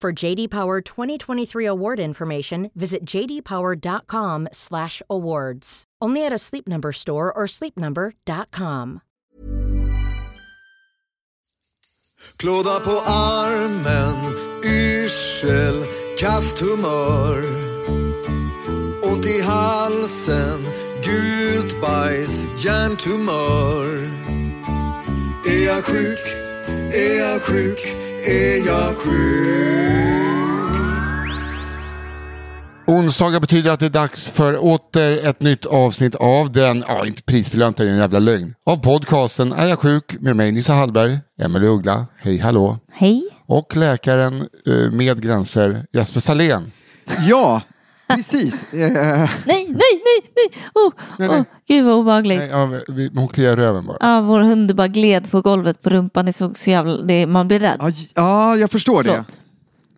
For JD Power 2023 award information, visit jdpower.com/awards. Only at a Sleep Number store or sleepnumber.com. Klåda på armen, yrsel, kasthumör. Ont i halsen, gult bajs, hjärntumör. Är jag sjuk? Är jag sjuk? Är jag sjuk? Onsdagar betyder att det är dags för åter ett nytt avsnitt av den, ja inte prisbelönta, en jävla lögn, av podcasten Är jag sjuk? med mig Nissa Hallberg, Emelie Uggla, hej hallå, Hej. och läkaren eh, med gränser Jesper Salén. Ja, precis. Eh, Nej, nej, nej, nej. Oh, Nej, nej. Oh, gud vad obehagligt. Nej, ja, vi, hon kliar röven bara. Ja, vår hund bara gled på golvet på rumpan. Det såg så jävla... Det, man blir rädd. ja, ja, jag förstår det. Förlåt.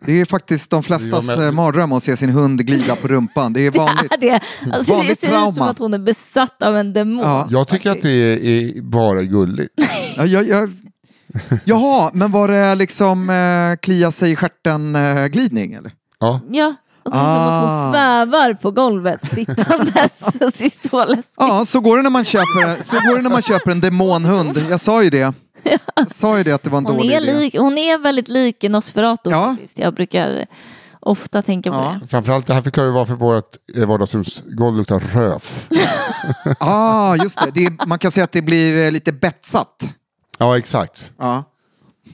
Det är faktiskt de flestas men- eh, mardröm att se sin hund glida på rumpan. Det är vanligt. Det är det. Alltså, det Vanligt ser ut som trauma. att hon är besatt av en demon. Ja. Jag tycker att det är, är bara gulligt. Ja, jag, jag, jaha, men var det liksom eh, klia sig i stjärten-glidning? eller? Ja. Ja, alltså, det är som att Ah. hon svävar på golvet sittandes. det ser så läskigt Ja, så går det när man köper, så går det när man köper en demonhund. Jag sa ju det. Jag sa ju det att det var en hon, dålig är idé. lik, hon är väldigt lik Nosferatu Ja. faktiskt. Jag brukar ofta tänka på Ja. det. Framförallt det här förklarar ju varför vårt eh, vardagsrumsgolv luktar röf. ah, just det. det är, man kan säga att det blir eh, lite betsat. Ja, exakt. Ja.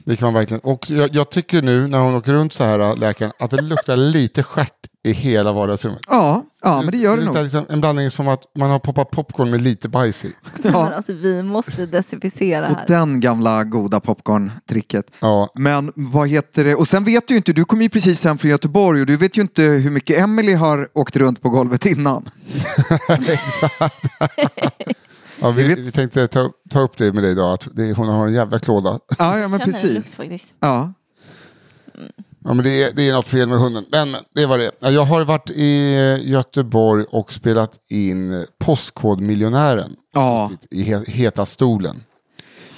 Det kan man verkligen. Och jag, jag tycker nu när hon åker runt så här, läkaren, att det luktar lite stjärt i hela vardagsrummet. Ja, ja, men det gör det luktar nog. liksom en blandning som att man har poppat popcorn med lite bajs i. Men alltså, vi måste desinficera Och här. den gamla goda popcorn-tricket. Ja, Men vad heter det? Och sen vet du ju inte, du kom ju precis hem från Göteborg och du vet ju inte hur mycket Emily har åkt runt på golvet innan. ja vi, vi tänkte ta, ta upp det med dig idag, att det, hon har en jävla klåda. Ja, ja men en lukt precis. faktiskt. Ja. Ja, men det, är, det är något fel med hunden. Men det var det. Ja, Jag har varit i Göteborg och spelat in Postkodmiljonären. Ja. I he- Heta stolen.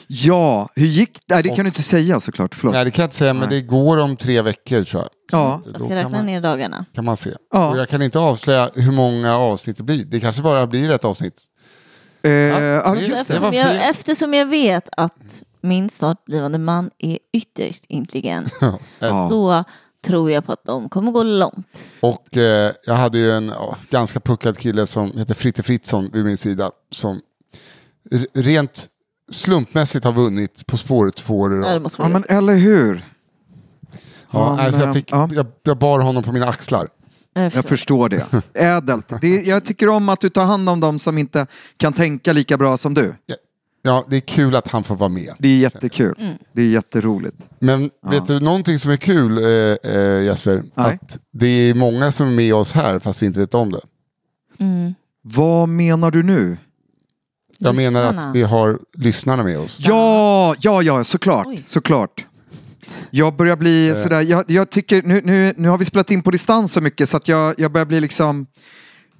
ja, hur gick det? Nej, det kan du inte säga såklart, förlåt. Nej, det kan jag inte säga, men det går om tre veckor tror jag. Ja. Så Jag ska räkna man, ner dagarna. kan man se. Ja. Och jag kan inte avslöja hur många avsnitt det blir. Det kanske bara blir ett avsnitt. Eh, ja, Eftersom jag, eftersom jag vet att min snart blivande man är ytterst intelligent Ja. så tror jag på att de kommer gå långt. Och eh, jag hade ju en ja, ganska puckad kille som heter Fritte Fritzson vid min sida. Som rent slumpmässigt har vunnit På spåret två år Ja, men eller hur? Ja, alltså eh, jag, fick, ja. jag, jag bar honom på mina axlar. Jag Jag förstår. förstår det. Ädelt. Det, jag tycker om att du tar hand om dem som inte kan tänka lika bra som du. Ja, det är kul att han får vara med. Det är jättekul. Mm. Det är jätteroligt. Men vet du någonting som är kul eh, eh, Jesper? Nej. Att det är många som är med oss här fast vi inte vet om det. Mm. Vad menar du nu? Jag menar Lyssnarna. att vi har lyssnarna med oss. Ja, ja, ja, såklart. Oj. såklart. Jag börjar bli sådär, jag, jag tycker, nu, nu, nu har vi spelat in på distans så mycket så att jag, jag börjar bli liksom,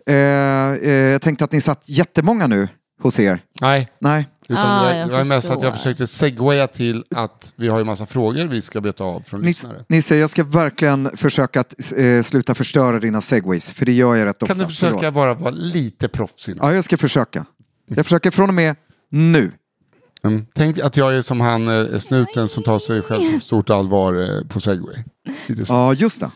eh, eh, jag tänkte att ni satt jättemånga nu hos er. Nej, Nej, utan Ah, var- jag det var mest att jag försökte segwaya till att vi har ju massa frågor vi ska beta av från Nis, lyssnare. Nisse, jag ska verkligen försöka att eh, sluta förstöra dina segways, för det gör jag rätt ofta. Kan du försöka Förlåt. bara vara lite proffsig? Ja, jag ska försöka. Jag försöker från och med nu. Mm. Tänk att jag är som han eh, snuten som tar sig själv på stort allvar eh, på segway. Lite så. Ja, just det.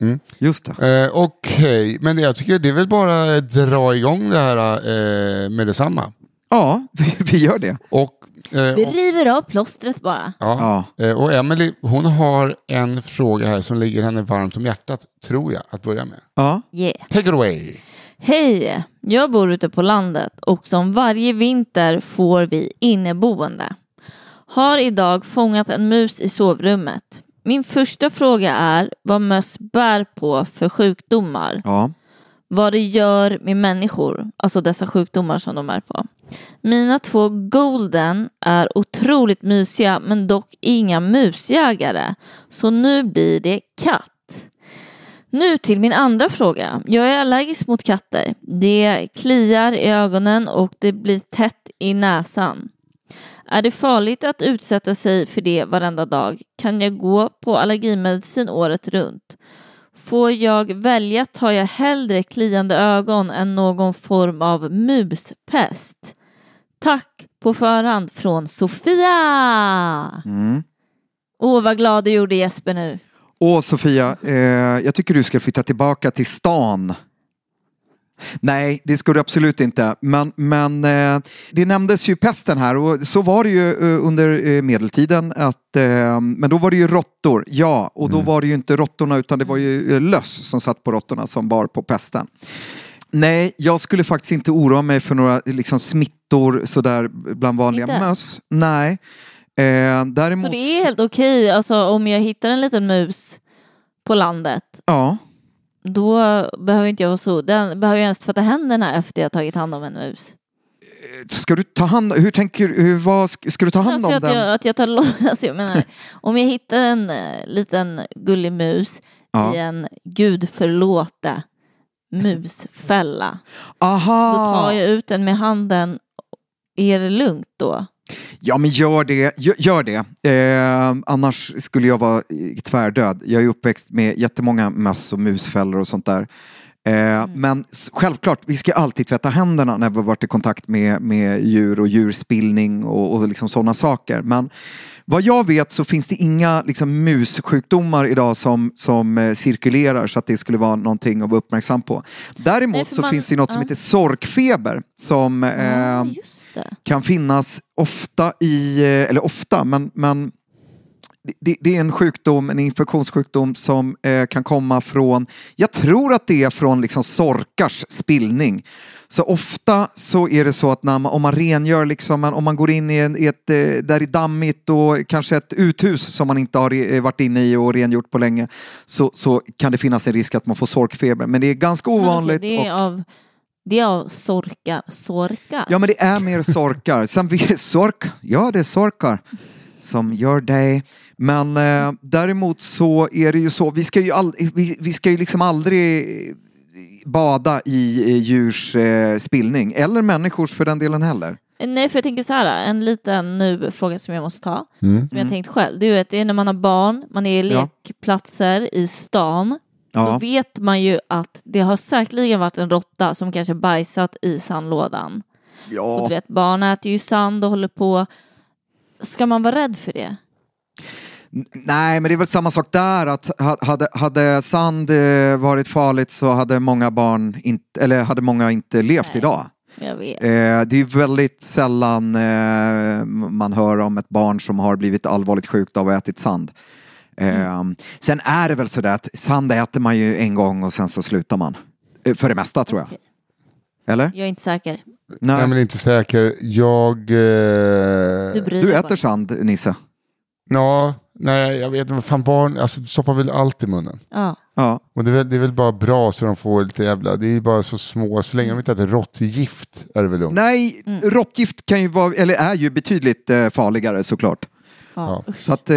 Mm. Just det. Eh, Okej, men jag tycker det är väl bara att dra igång det här eh, med detsamma. Ja, vi, vi gör det. Och, eh, Vi och, river av plåstret bara. ja, eh, och Emily, hon har en fråga här som ligger henne varmt om hjärtat, tror jag, att börja med. Ja. Yeah. Take it away. Hej! Jag bor ute på landet och som varje vinter får vi inneboende. Har idag fångat en mus i sovrummet. Min första fråga är vad möss bär på för sjukdomar. ja. Vad det gör med människor, alltså dessa sjukdomar som de är på. Mina två golden är otroligt mysiga men dock inga musjägare. Så nu blir det katt. Nu till min andra fråga. Jag är allergisk mot katter. Det kliar i ögonen och det blir tätt i näsan. Är det farligt att utsätta sig för det varenda dag? Kan jag gå på allergimedicin året runt? Får jag välja tar jag hellre kliande ögon än någon form av muspest. Tack på förhand från Sofia! Mm. Åh, vad glad du gjorde Jesper nu. Och Sofia, eh, jag tycker du ska flytta tillbaka till stan. Nej, det ska du absolut inte. Men, men eh, det nämndes ju pesten här och så var det ju eh, under eh, medeltiden. Att, eh, men då var det ju råttor, ja. Och då var det ju inte råttorna utan det var ju eh, löss som satt på råttorna som bar på pesten. Nej, jag skulle faktiskt inte oroa mig för några liksom, smittor sådär bland vanliga Inte? möss. Nej. Eh, däremot... Så det är helt okej, alltså om jag hittar en liten mus på landet, Ja. då behöver inte jag vara så, den behöver jag ens tvätta händerna efter jag tagit hand om en mus. Ska du ta hand hur tänker hur, vad, ska du ta hand Alltså om att, den? jag, att jag tar alltså jag menar, om jag hittar en eh, liten gullig mus Ja. i en gud förlåte musfälla, då Aha! tar jag ut den med handen. Är det lugnt då? Ja men gör det, gör, det. Eh, annars skulle jag vara tvärdöd. Jag är uppväxt med jättemånga möss och musfällor och sånt där. Eh, Men s- självklart, vi ska alltid tvätta händerna när vi har varit i kontakt med, med djur och djurspillning och, och liksom sådana saker. Men vad jag vet så finns det inga liksom, mussjukdomar idag som, som eh, cirkulerar så att det skulle vara någonting att vara uppmärksam på. Däremot Nej, så man- finns det något som ja. heter sorkfeber som eh, det. Kan finnas ofta i, eh, eller ofta, men, men det, det är en sjukdom, en infektionssjukdom som eh, kan komma från, jag tror att det är från liksom sorkars spillning. Så ofta så är det så att när man, om man rengör, liksom, om man går in i, en, i ett, eh, där det är dammigt och kanske ett uthus som man inte har eh, varit inne i och rengjort på länge, så, så kan det finnas en risk att man får sorkfeber. Men det är ganska ovanligt. det, är och- av, det är av sorkar. Sorkar? Ja men det är mer sorkar. Sen vi, sork, ja det är sorkar som gör det. Men eh, däremot så är det ju så, vi ska ju, all, vi, vi ska ju liksom aldrig bada i eh, djurs eh, spillning. Eller människors för den delen heller. Nej, för jag tänker så här, en liten nu fråga som jag måste ta, Mm. som jag tänkt själv. Det är, ju att det är när man har barn, man är i Ja. lekplatser i stan. Då Ja. vet man ju att det har säkerligen varit en råtta som kanske bajsat i sandlådan. Och Ja. du vet, barn äter ju sand och håller på. Ska man vara rädd för det? Nej, men det är väl samma sak där. Att ha- hade, hade sand eh, varit farligt så hade många barn inte, eller hade många inte levt Nej. idag. Jag vet. Eh, det är väldigt sällan eh, man hör om ett barn som har blivit allvarligt sjukt av att ha ätit sand. Eh, Sen är det väl sådär att sand äter man ju en gång och sen så slutar man. Eh, för det mesta tror jag. Okej. Eller? Jag är inte säker. Nej. Jag är inte säker. Jag... Eh, Du bryr Du äter bara. sand, Nisse? ja, nej, jag vet inte. vad Fan, barn alltså, stoppar väl allt i munnen. Ja. Ja. Och det är, väl, det är väl bara bra så de får lite jävla... Det är bara så små. Så länge de inte äter råttgift är det väl lugnt. Nej, råttgift kan ju vara, eller är ju betydligt eh, farligare såklart. Ja. Så att, eh,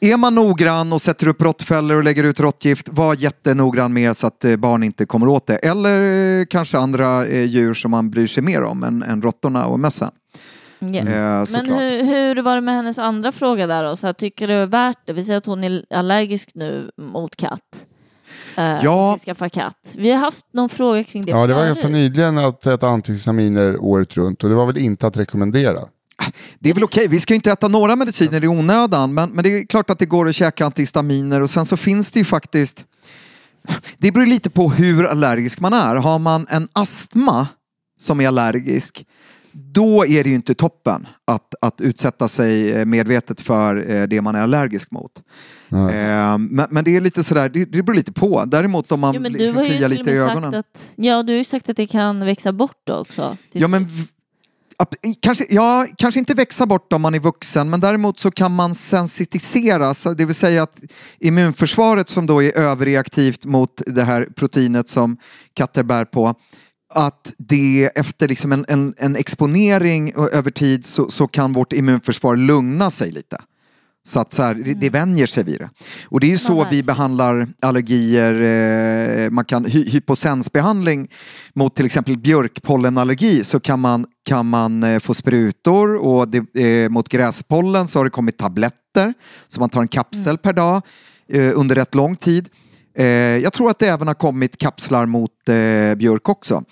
är man noggrann och sätter upp råttfällor och lägger ut råttgift, var jättenoggrann med så att eh, barn inte kommer åt det. Eller eh, kanske andra djur som man bryr sig mer om än, än råttorna och mössen. Yes. Eh, Men hur, hur var det med hennes andra fråga där då? Så här, tycker du det är värt det? Vi säger att hon är allergisk nu mot katt. Eh, Ja. skaffa katt. Vi har haft någon fråga kring det Ja, det var ganska nyligen att äta antihistaminer året runt och det var väl inte att rekommendera. Det är väl okej, vi ska ju inte äta några mediciner i onödan men, men det är klart att det går att käka antihistaminer och sen så finns det ju faktiskt Det beror lite på hur allergisk man är. Har man en astma som är allergisk då är det ju inte toppen att, att utsätta sig eh, medvetet för eh, det man är allergisk mot. Eh, Men, men det är lite sådär, det, det beror lite på. Däremot om man Jo, men du liksom kliar lite i ögonen. att, ja, du har ju sagt att det kan växa bort då också. Ja, men kanske, ja, kanske inte växa bort om man är vuxen, men däremot så kan man sensitiseras, det vill säga att immunförsvaret som då är överreaktivt mot det här proteinet som katter bär på, att det efter liksom en, en, en exponering över tid så, så kan vårt immunförsvar lugna sig lite. Så att så här, det, det vänjer sig vid det. Och det är ju så vi behandlar allergier. Eh, man kan hy, hyposensbehandling mot till exempel björkpollenallergi så kan man, kan man eh, få sprutor och det, eh, mot gräspollen så har det kommit tabletter. Så man tar en kapsel per dag eh, under rätt lång tid. Eh, jag tror att det även har kommit kapslar mot eh, björk också.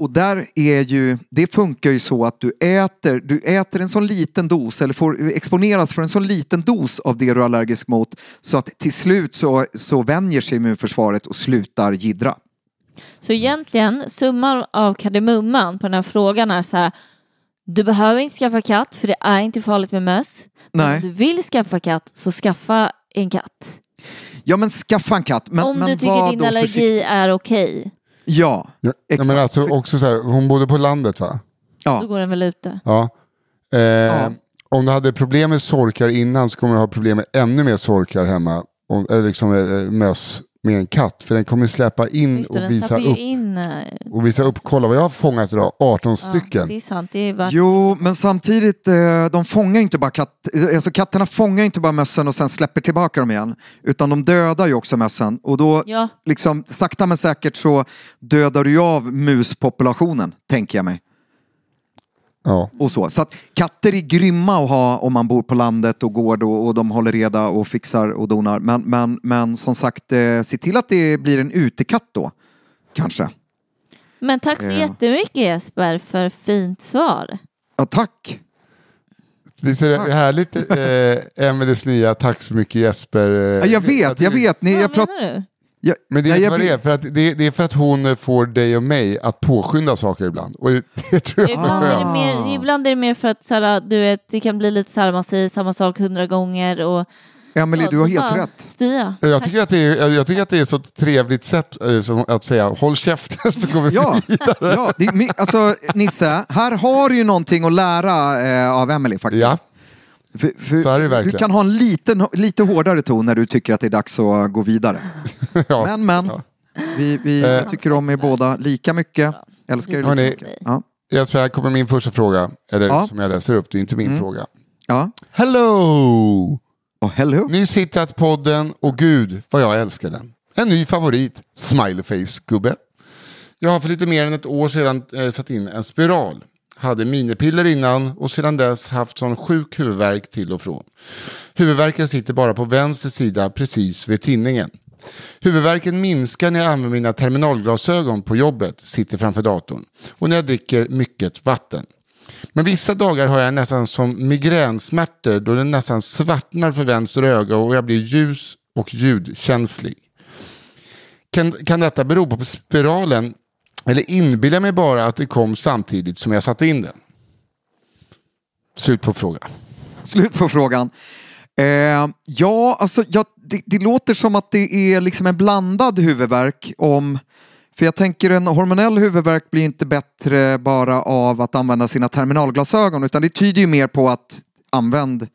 Och där är ju, det funkar ju så att du äter, du äter en sån liten dos eller får exponeras för en sån liten dos av det du är allergisk mot så att till slut så, så vänjer sig immunförsvaret och slutar gidra. Så egentligen, summan av kardemumman på den här frågan är så här. Du behöver inte skaffa katt för det är inte farligt med möss. Men Nej. om du vill skaffa katt så skaffa en katt. Ja men skaffa en katt. Men, om men du tycker din allergi är okej, Ja, Ja, exakt. men alltså också så här, hon bodde på landet va? ja. då går den väl ute. Ja. Eh, Om du hade problem med sorkar innan så kommer du ha problem med ännu mer sorkar hemma. Eller liksom eh, möss med en katt. För den kommer släppa in Just det, och visa upp. in. eh, Och visa upp, kolla vad jag har fångat idag, 18 Ja, stycken. det är sant, det är värt Jo, men samtidigt, eh, de fångar inte bara katt, alltså katterna fångar inte bara mössen och sen släpper tillbaka dem igen. Utan de dödar ju också mössen. Och då, Ja. liksom, sakta men säkert så dödar du av muspopulationen, tänker jag mig. Ja. Och så. så att katter är grymma att ha om man bor på landet och gård och, och de håller reda och fixar och donar. Men, men, men som sagt, eh, se till att det blir en utekatt då. Kanske. Men tack så Ja. jättemycket Jesper för fint svar. Ja, tack. Visst är det härligt, eh, Emelies nya Tack så mycket Jesper. eh, Ja, jag vet, jag vet. Ni, jag Vad prat, menar du? Jag, Men det är inte vad det är, för att det, det är för att hon får dig och mig att påskynda saker ibland. Och det, tror jag Ibland, är det mer, ibland är det mer för att så här, du vet, det kan bli lite så här, man säger samma sak hundra gånger. Och, Emelie, ja, du har helt rätt. Jag tycker, att det är, jag tycker att det är så trevligt sätt eh, att säga håll käften så går vi Ja, ja det, alltså Nisse, här har du ju någonting att lära eh, av Emelie faktiskt. Ja, För, för Så är det verkligen. Du kan ha en liten, lite hårdare ton när du tycker att det är dags att gå vidare. ja. Men, men, vi, vi Eh. tycker om er båda lika mycket. Älskar er lika Hörni. mycket. Ja. Jesper, här kommer min första fråga. Eller Ja. som jag läser upp, det är inte min fråga. Ja. Hello! Och hello. Nyss hittat podden och gud vad jag älskar den. En ny favorit, Smileyface-gubbe. Jag har för lite mer än ett år sedan eh, satt in en spiral. Hade minipiller innan och sedan dess haft sån sjuk huvudvärk till och från. Huvudvärken sitter bara på vänster sida precis vid tinningen. Huvudvärken minskar när jag använder mina terminalglasögon på jobbet, sitter framför datorn. Och när jag dricker mycket vatten. Men vissa dagar har jag nästan som migränsmärtor då det nästan svartnar för vänster öga och jag blir ljus och ljudkänslig. Kan, kan detta bero på spiralen eller inbillar jag mig bara att det kom samtidigt som jag satte in den? Slut på frågan. Slut på frågan. Eh, ja, alltså ja, det, det låter som att det är liksom en blandad huvudvärk. Om, för jag tänker en hormonell huvudvärk blir inte bättre bara av att använda sina terminalglasögon utan det tyder ju mer på att använd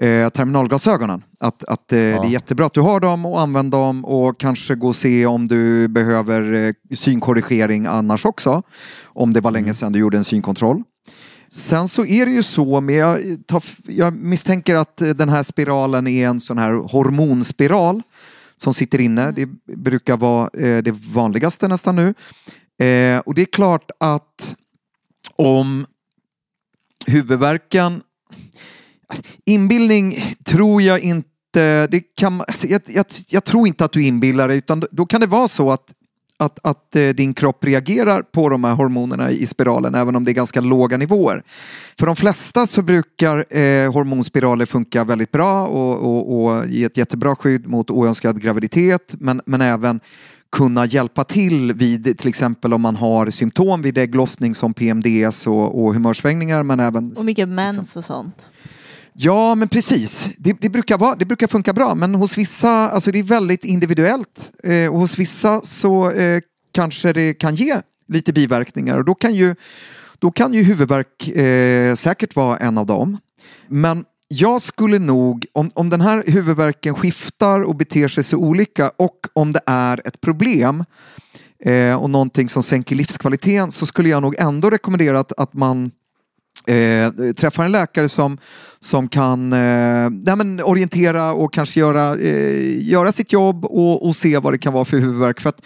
eh, terminalglasögonen. Att, att eh, det är jättebra att du har dem och använd dem och kanske gå och se om du behöver eh, synkorrigering annars också. Om det var länge sedan du gjorde en synkontroll. Sen så är det ju så, men jag, tar, jag misstänker att eh, den här spiralen är en sån här hormonspiral som sitter inne. Det brukar vara eh, det vanligaste nästan nu. Eh, och det är klart att om huvudvärken... Inbildning tror jag inte... Det kan, alltså jag, jag, jag tror inte att du inbillar dig utan då kan det vara så att att, att eh, din kropp reagerar på de här hormonerna i spiralen även om det är ganska låga nivåer. För de flesta så brukar eh, hormonspiraler funka väldigt bra och, och, och ge ett jättebra skydd mot oönskad graviditet men, men även kunna hjälpa till vid till exempel om man har symptom vid ägglossning som PMDS och, och humörsvängningar men även Och mycket mens och sånt. Ja, men precis. Det, det, brukar vara, det brukar funka bra, men hos vissa, alltså det är väldigt individuellt. Eh, och hos vissa så eh, kanske det kan ge lite biverkningar och då kan ju, då kan ju huvudvärk eh, säkert vara en av dem. Men jag skulle nog, om, om den här huvudvärken skiftar och beter sig så olika och om det är ett problem eh, och någonting som sänker livskvaliteten så skulle jag nog ändå rekommendera att, att man Eh, träffar en läkare som, som kan eh, nej men orientera och kanske göra, eh, göra sitt jobb och, och se vad det kan vara för huvudvärk. För att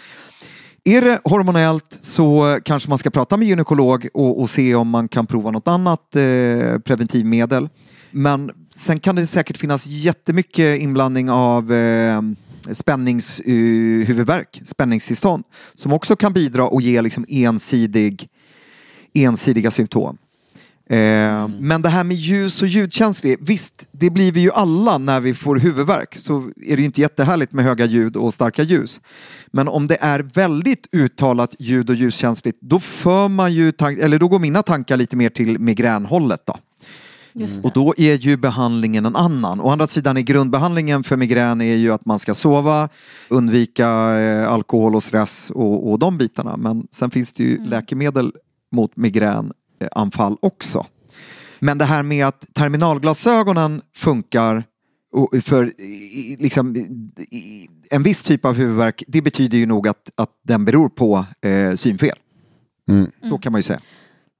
är det hormonellt så kanske man ska prata med gynekolog och, och se om man kan prova något annat eh, preventivmedel. Men sen kan det säkert finnas jättemycket inblandning av eh, spänningshuvudvärk, eh, spänningstillstånd, som också kan bidra och ge liksom ensidig, ensidiga symptom. Eh, Men det här med ljus och ljudkänslig, visst, det blir vi ju alla när vi får huvudvärk. Så är det ju inte jättehärligt med höga ljud och starka ljus. Men om det är väldigt uttalat ljud och ljuskänsligt, då för man ju, tank- eller då går mina tankar lite mer till migränhållet då. Just Och då är ju behandlingen en annan. Å andra sidan är grundbehandlingen för migrän är ju att man ska sova, undvika eh, alkohol och stress och, och de bitarna. Men sen finns det ju läkemedel mot migränanfall också. Men det här med att terminalglasögonen funkar för liksom, i- en viss typ av huvudvärk, det betyder ju nog att, att den beror på eh, synfel. Så kan man ju säga.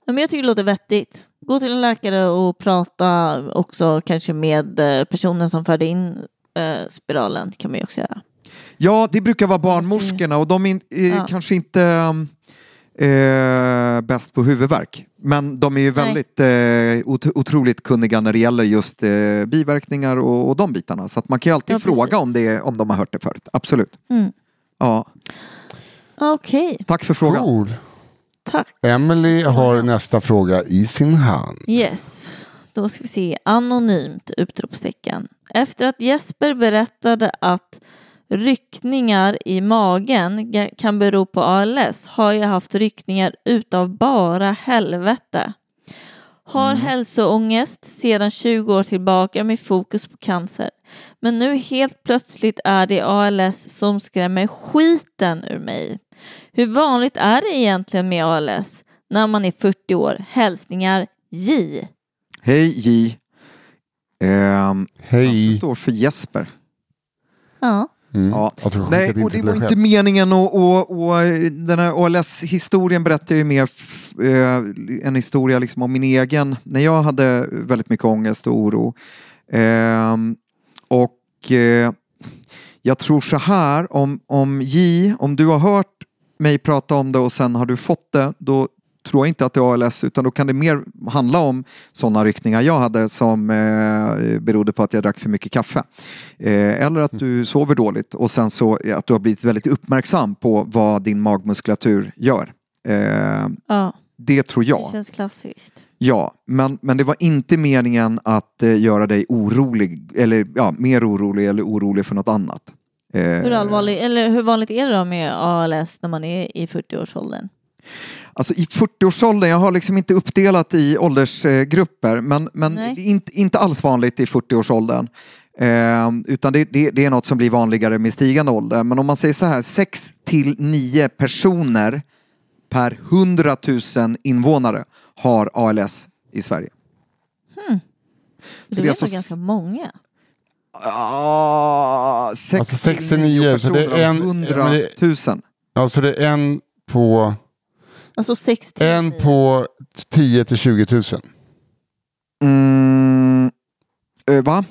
Ja, men jag tycker det låter vettigt. Gå till en läkare och prata också kanske med eh, personen som förde in eh, spiralen. kan man ju också göra. Ja, det brukar vara barnmorskorna och de är är Ja. kanske inte eh, bäst på huvudvärk. Men de är ju väldigt eh, ot- otroligt kunniga när det gäller just eh, biverkningar och, och de bitarna. Så att man kan ju alltid Ja, fråga precis. om, det, om de har hört det förut. Absolut. Mm. Ja, Okej, tack för frågan. Cool. tack. Emily har nästa fråga i sin hand. Yes, då ska vi se. Anonymt! Utropstecken. Efter att Jesper berättade att ryckningar i magen kan bero på ALS har jag haft ryckningar utav bara helvete. Har hälsoångest sedan 20 år tillbaka med fokus på cancer. Men nu helt plötsligt är det ALS som skrämmer skiten ur mig. Hur vanligt är det egentligen med ALS när man är 40 år? Hälsningar J. Hej J. Ehm, Hej. Det står för Jesper. Ja. Mm. Ja. Nej, och det var inte meningen och, och, och eh, den här ALS-historien berättar ju mer eh, en historia liksom om min egen, när jag hade väldigt mycket ångest och oro. Ehm, och eh, jag tror så här, om, om J, om du har hört mig prata om det och sen har du fått det, då tror jag inte att det är ALS utan då kan det mer handla om sådana ryckningar jag hade som eh, berodde på att jag drack för mycket kaffe. Eh, eller att du sover dåligt och sen så eh, att du har blivit väldigt uppmärksam på vad din magmuskulatur gör. Eh, ja, det tror det jag. känns klassiskt. Ja, men, men det var inte meningen att eh, göra dig orolig eller ja, mer orolig eller orolig för något annat. Eh, Hur, allvarlig, eller hur vanligt är det då med ALS när man är i 40-årsåldern? Alltså i 40-årsåldern, jag har liksom inte uppdelat i åldersgrupper, men, men Nej. det är inte, inte alls vanligt i 40-årsåldern. Eh, utan det, det, det är något som blir vanligare med stigande ålder. Men om man säger så här, 6 till 9 personer per 100 000 invånare har ALS i Sverige. Det det är alltså ganska många. Ah, 6 Alltså 6 till till 9 9, så det är personer av en- 100 men det- 000. Ja, så det är en på, Alltså 60. en på 10 till 20 000. Mm, eh, va?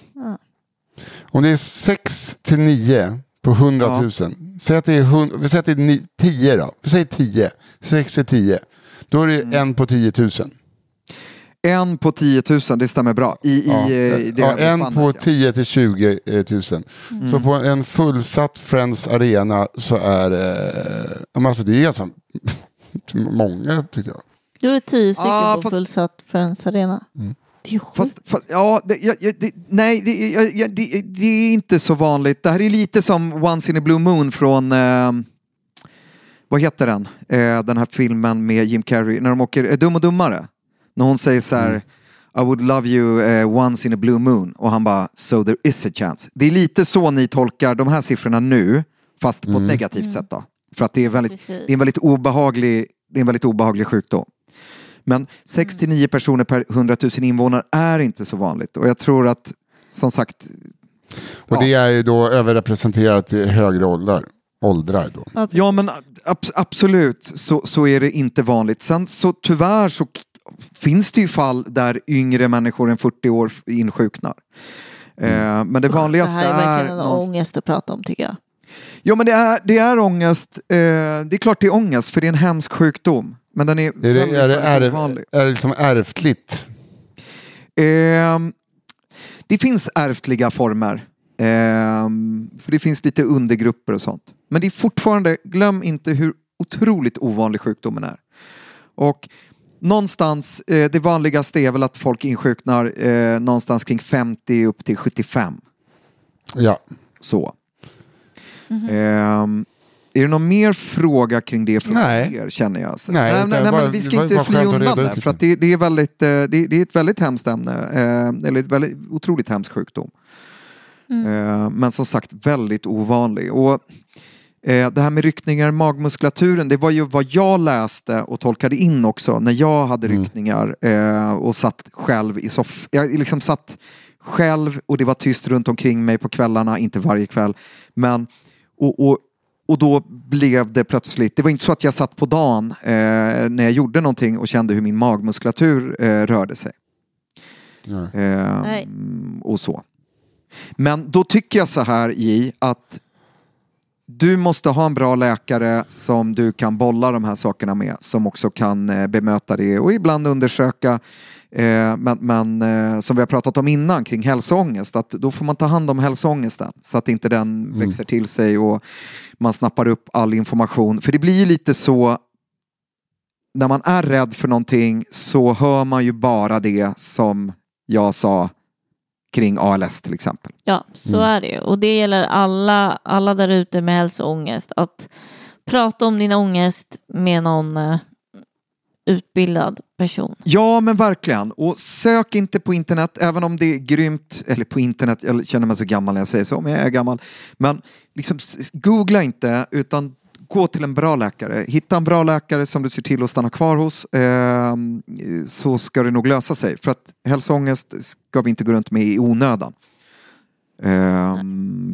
Om det är 6 till 9 på 100 000. Säg att det är, 100, vi säger att det är ni- 10 då. Vi säger 10. 6 till 10. Då är det Mm. en på 10 000. En på 10 000, det stämmer bra. I, i, Ja, eh, i det ja, övre en spannet, på ja. 10 till 20 000. Så på en fullsatt Friends Arena så är ja, men alltså det är ganska många tycker jag. Du är tio stycken Ah, på fast- fullsatt Friends Arena. Mm. Det är ju sjukt. Fast, fast, ja, det, jag, det, nej, det, det, det är inte så vanligt. Det här är lite som Once in a Blue Moon från, eh, vad heter den? Eh, den här filmen med Jim Carrey, när de åker, eh, Dum och Dummare. När hon säger så här, I would love you eh, once in a blue moon. Och han bara, so there is a chance. Det är lite så ni tolkar de här siffrorna nu, fast på ett negativt sätt då. För att det är, väldigt, Precis. det är en väldigt obehaglig, det är en väldigt obehaglig sjukdom. Men 6-9 personer per 100 000 invånare är inte så vanligt. Och jag tror att, som sagt, Och Ja. det är ju då överrepresenterat i högre åldrar. Åldrar då. ja men ab- absolut så, så är det inte vanligt. Sen så tyvärr så finns det ju fall där yngre människor än 40 år insjuknar. Eh, men det det vanligaste här är verkligen en någonstans- ångest att prata om tycker jag. Ja men det är, det är ångest. Eh, det är klart det är ångest för det är en hemsk sjukdom. Men den är, Är det, väldigt, är det, väldigt är ovanlig. det, är det liksom ärftligt? Ehm, det finns ärftliga former. Ehm, för det finns lite undergrupper och sånt. Men det är fortfarande, glöm inte hur otroligt ovanlig sjukdomen är. Och någonstans, eh, det vanligaste är väl att folk insjuknar eh, någonstans kring 50 upp till 75. Ja. Så. Ehm, är det någon mer fråga kring det från Nej. er känner jag? Så- Nej, nej, det nej, var- men vi ska inte bara fly undan ut För det. att det, det, är väldigt, eh, det, det är ett väldigt hemskt ämne. eh, Eller ett väldigt otroligt hemskt sjukdom. Eh, Men som sagt väldigt ovanlig. Och eh, det här med ryckningar i magmuskulaturen, det var ju vad jag läste och tolkade in också när jag hade Mm. ryckningar eh, och satt själv i soffan. Jag liksom satt själv och det var tyst runt omkring mig på kvällarna, inte varje kväll. Men, och, och, och då blev det plötsligt, det var inte så att jag satt på dagen eh, när jag gjorde någonting och kände hur min magmuskulatur eh, rörde sig. Eh, och så. Men då tycker jag så här i att du måste ha en bra läkare som du kan bolla de här sakerna med. Som också kan eh, bemöta det och ibland undersöka. Eh, men men eh, som vi har pratat om innan kring hälsoångest. Att då får man ta hand om hälsoångesten. Så att inte den växer till sig och man snappar upp all information. För det blir ju lite så när man är rädd för någonting så hör man ju bara det som jag sa kring ALS till exempel. Ja, så Mm. är det ju. Och det gäller alla, alla där ute med hälsoångest. Att prata om din ångest med någon eh, utbildad person. Ja men verkligen. Och sök inte på internet även om det är grymt. Eller på internet, jag känner mig så gammal när jag säger så, men jag är gammal. Men liksom, googla inte utan gå till en bra läkare. Hitta en bra läkare som du ser till att stanna kvar hos. Eh, så ska det nog lösa sig. För att hälsoångest ska vi inte gå runt med i onödan. Eh,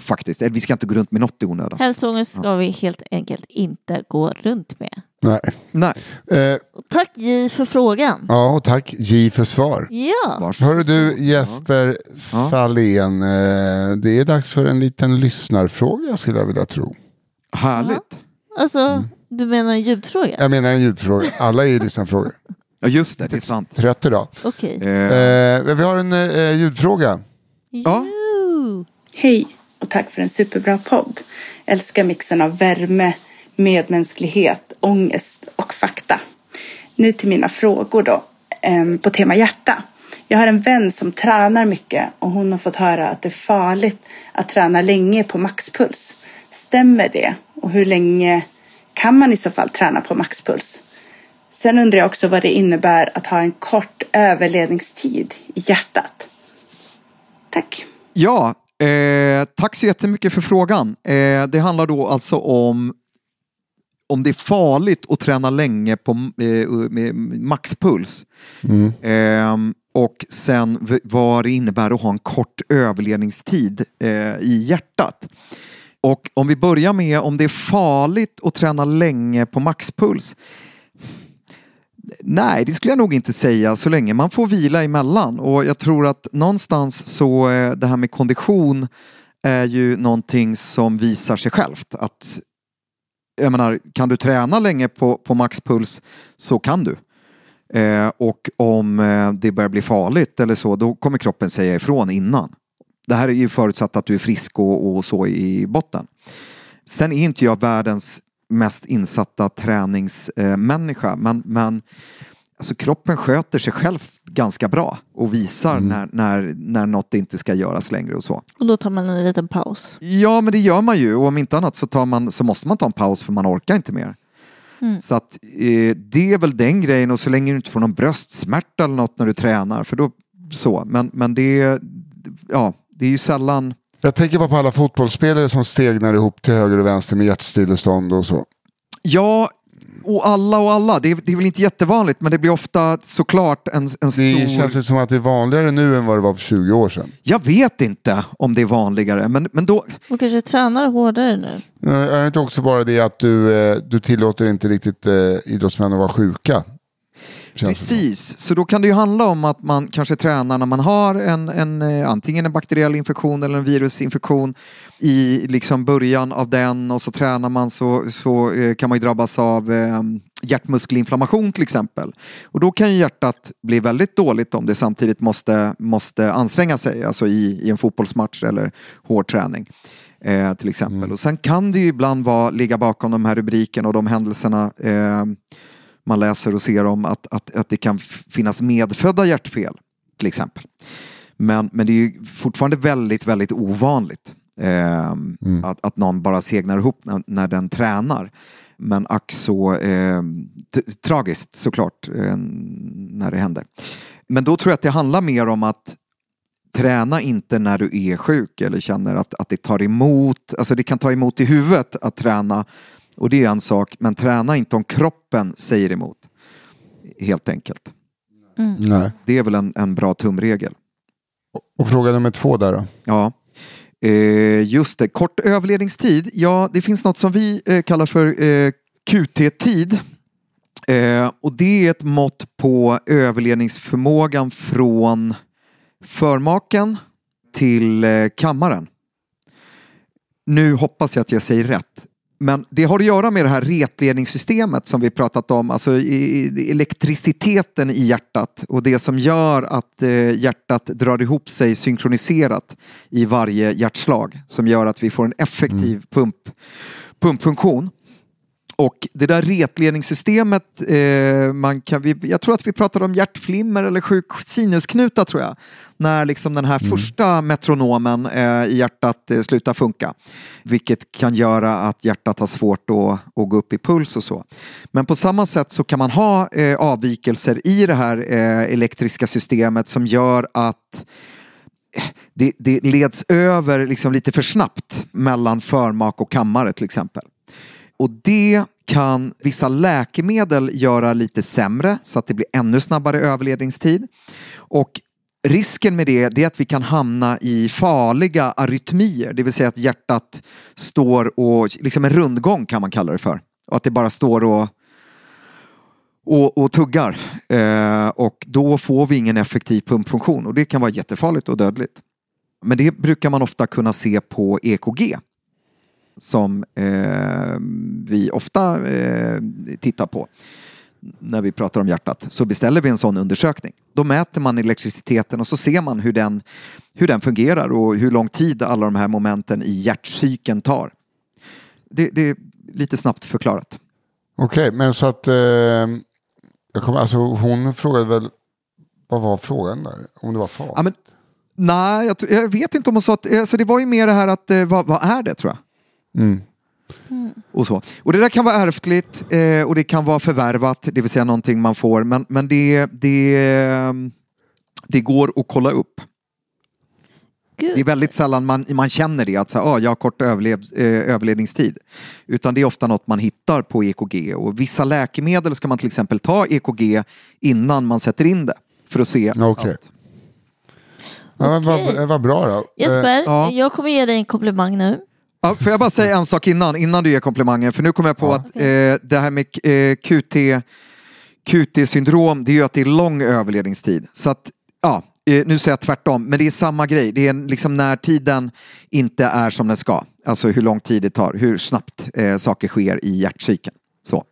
faktiskt. Eller vi ska inte gå runt med något i onödan. Hälsoångest ska vi helt enkelt inte gå runt med. Nej. Nej. Eh, Tack J för frågan. ja, och tack J för svar. Ja, Varsågod. Hörru du Jesper Ja. Salén, eh, det är dags för en liten lyssnarfråga skulle jag vilja tro. Härligt. alltså Mm. du menar en ljudfråga? Jag menar en ljudfråga, alla är ju lyssnarfrågor. Ja just det, det är sant. Trött idag. Okej. Eh, Eh, vi har en eh, ljudfråga. Ja. Hej och tack för en superbra podd. Älskar mixen av värme, medmänsklighet, ångest och fakta. Nu till mina frågor då, ehm, på tema hjärta. Jag har en vän som tränar mycket och hon har fått höra att det är farligt att träna länge på maxpuls. Stämmer det? Och hur länge kan man i så fall träna på maxpuls? Sen undrar jag också vad det innebär att ha en kort överledningstid i hjärtat. Tack. Ja, eh, tack så jättemycket för frågan. Eh, det handlar då alltså om om det är farligt att träna länge på eh, med maxpuls. Eh, och sen vad det innebär att ha en kort överledningstid eh, i hjärtat. Och om vi börjar med om det är farligt att träna länge på maxpuls. Nej, det skulle jag nog inte säga så länge man får vila emellan. Och jag tror att någonstans så eh, det här med kondition är ju någonting som visar sig självt. Att, jag menar, kan du träna länge på, på maxpuls så kan du. Eh, och om eh, det börjar bli farligt eller så, då kommer kroppen säga ifrån innan. Det här är ju förutsatt att du är frisk och, och så i botten. Sen är inte jag världens mest insatta träningsmänniska, eh, men, men alltså, kroppen sköter sig själv ganska bra och visar när, när, när något inte ska göras längre och så. Och då tar man en liten paus. Ja, men det gör man ju och om inte annat så, tar man, så måste man ta en paus för man orkar inte mer. Så att eh, det är väl den grejen och så länge du inte får någon bröstsmärta eller något när du tränar för då så. Men, men det, ja, det är ju sällan Jag tänker bara på alla fotbollsspelare som stegnar ihop till höger och vänster med hjärtstillestånd och så. Ja, och alla och alla. Det är, det är väl inte jättevanligt men det blir ofta såklart en, en stor... Det känns ju som att det är vanligare nu än vad det var för 20 år sedan. Jag vet inte om det är vanligare men, men då... Och kanske tränar hårdare nu. Eh, Är det inte också bara det att du, eh, du tillåter inte riktigt eh, idrottsmän att vara sjuka? Precis, så då kan det ju handla om att man kanske tränar när man har en, en, eh, antingen en bakteriell infektion eller en virusinfektion i liksom början av den och så tränar man så, så eh, kan man ju drabbas av eh, hjärtmuskelinflammation till exempel. Och då kan ju hjärtat bli väldigt dåligt om det samtidigt måste, måste anstränga sig, alltså i, i en fotbollsmatch eller hård träning. Eh, till exempel. Och sen kan det ju ibland vara, ligga bakom de här rubrikerna och de händelserna eh, man läser och ser om att, att, att det kan finnas medfödda hjärtfel till exempel. Men, men det är ju fortfarande väldigt, väldigt ovanligt eh, att, att någon bara segnar ihop när, när den tränar. Men ack så eh, tragiskt såklart eh, när det hände. Men då tror jag att det handlar mer om att träna inte när du är sjuk eller känner att, att det tar emot. Alltså det kan ta emot i huvudet att träna och det är en sak. Men träna inte om kroppen säger emot. Helt enkelt. Nej. Det är väl en, en bra tumregel. Och fråga nummer två där då. Ja. Eh, just det, kort överledningstid. Ja, det finns något som vi eh, kallar för eh, QT-tid. Eh, och det är ett mått på överledningsförmågan från förmaken till eh, kammaren. Nu hoppas jag att jag säger rätt. Men det har att göra med det här retledningssystemet som vi pratat om, alltså elektriciteten i hjärtat och det som gör att eh, hjärtat drar ihop sig synkroniserat i varje hjärtslag som gör att vi får en effektiv pump, pumpfunktion. Och det där retledningssystemet, eh, man kan, vi, jag tror att vi pratade om hjärtflimmer eller sjuk sinusknuta tror jag. När liksom den här första metronomen eh, i hjärtat eh, slutar funka. Vilket kan göra att hjärtat har svårt att, att gå upp i puls och så. Men på samma sätt så kan man ha eh, avvikelser i det här eh, elektriska systemet som gör att det, det leds över liksom lite för snabbt mellan förmak och kammare till exempel. Och det kan vissa läkemedel göra lite sämre så att det blir ännu snabbare överledningstid. Och risken med det, det är att vi kan hamna i farliga arytmier, det vill säga att hjärtat står och, liksom en rundgång kan man kalla det för. Och att det bara står och och, och tuggar. Eh, och då får vi ingen effektiv pumpfunktion och det kan vara jättefarligt och dödligt. Men det brukar man ofta kunna se på EKG som eh, vi ofta eh, tittar på när vi pratar om hjärtat. Så beställer vi en sån undersökning. Då mäter man elektriciteten och så ser man hur den, hur den fungerar och hur lång tid alla de här momenten i hjärtcykeln tar. Det, det är lite snabbt förklarat. Okej, men så att... Eh, jag kommer, alltså, hon frågade väl... Vad var frågan där? Om det var far? Ja, men, nej, jag, jag vet inte om hon sa att... Alltså det var ju mer det här att eh, vad, vad är det tror jag? Mm. Och, så. och det där kan vara ärftligt eh, och det kan vara förvärvat, det vill säga någonting man får. Men, men det, det, det går att kolla upp. Det är Gud. väldigt sällan man, man känner det, att så, här, ah, jag har kort överlev, eh, överledningstid. Utan det är ofta något man hittar på EKG. Och vissa läkemedel ska man till exempel ta EKG innan man sätter in det. För att se. Okej. att- Ja, vad, vad bra då. Eh, Jesper, ja. jag kommer ge dig en komplimang nu. Ja, får jag bara säga en sak innan, innan du ger komplimangen? För nu kommer jag på att eh, det här med eh, QT, QT-syndrom det är ju att det är lång överledningstid. Så att, ja, eh, nu säger jag tvärtom, men det är samma grej. Det är liksom när tiden inte är som den ska. Alltså hur lång tid det tar, hur snabbt eh, saker sker i hjärtcykeln. Så.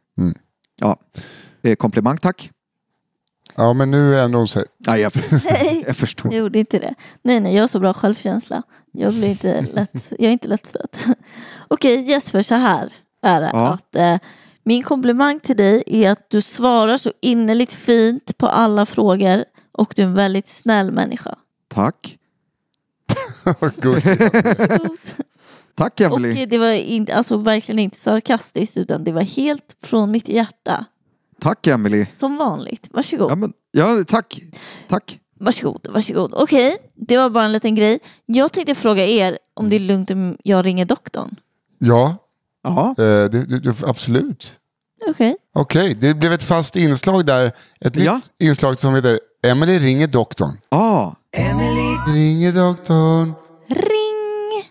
Ja. Eh, komplimang tack. Ja, men nu ändrar hon sig. Ja, jag, jag förstår. Jag gjorde inte det. Nej, nej, jag har så bra självkänsla. Jag blir inte lätt, jag är inte lättstött. Okej Jesper, så här är det. Ja. Att, eh, min komplimang till dig är att du svarar så innerligt fint på alla frågor och du är en väldigt snäll människa. Tack. Tack Och Emelie. eh, det var inte, alltså, verkligen inte sarkastiskt utan det var helt från mitt hjärta. Tack Emelie. Som vanligt. Varsågod. Ja, men, ja, tack. Tack. Varsågod, varsågod. Okej, det var bara en liten grej. Jag tänkte fråga er om det är lugnt om jag ringer doktorn. Ja, Ja. eh, det, det, det, absolut. Okej. Okej, det blev ett fast inslag där. Ett Ja. nytt inslag som heter Emily ringer doktorn. Ah. Ringer doktorn. Ring!